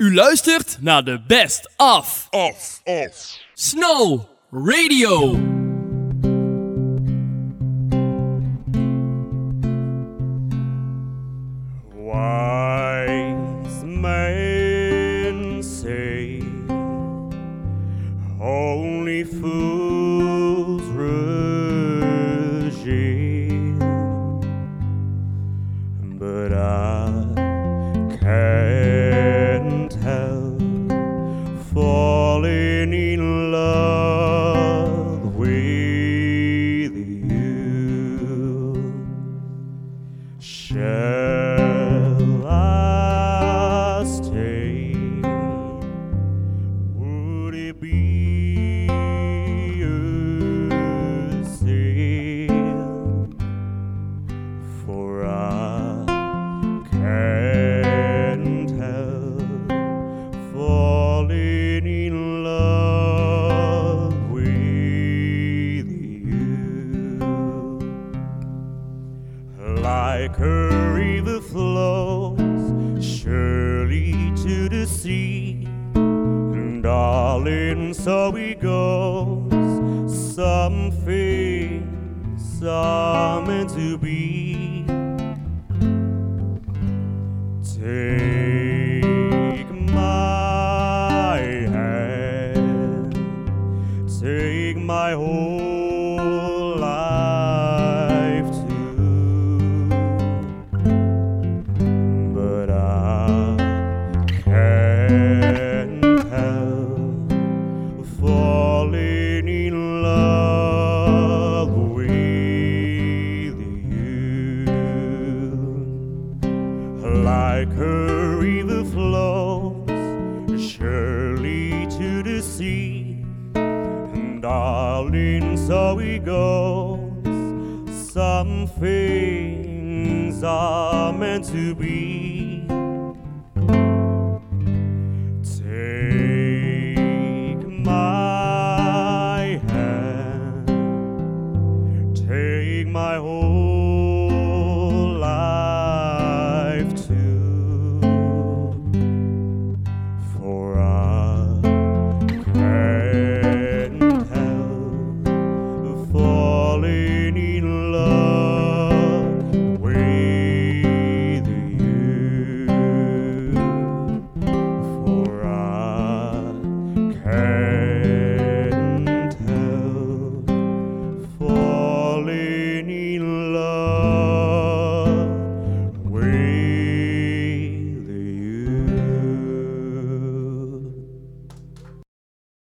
U luistert naar de Best Of Off, off. Snow Radio. Wise men say only fools Shall a river flows surely to the sea. And darling, so it goes. Some things are meant to be. Take my hand, take my whole falling in love with you like a river flows surely to the sea. And darling, so it goes. Some things are meant to be. my home.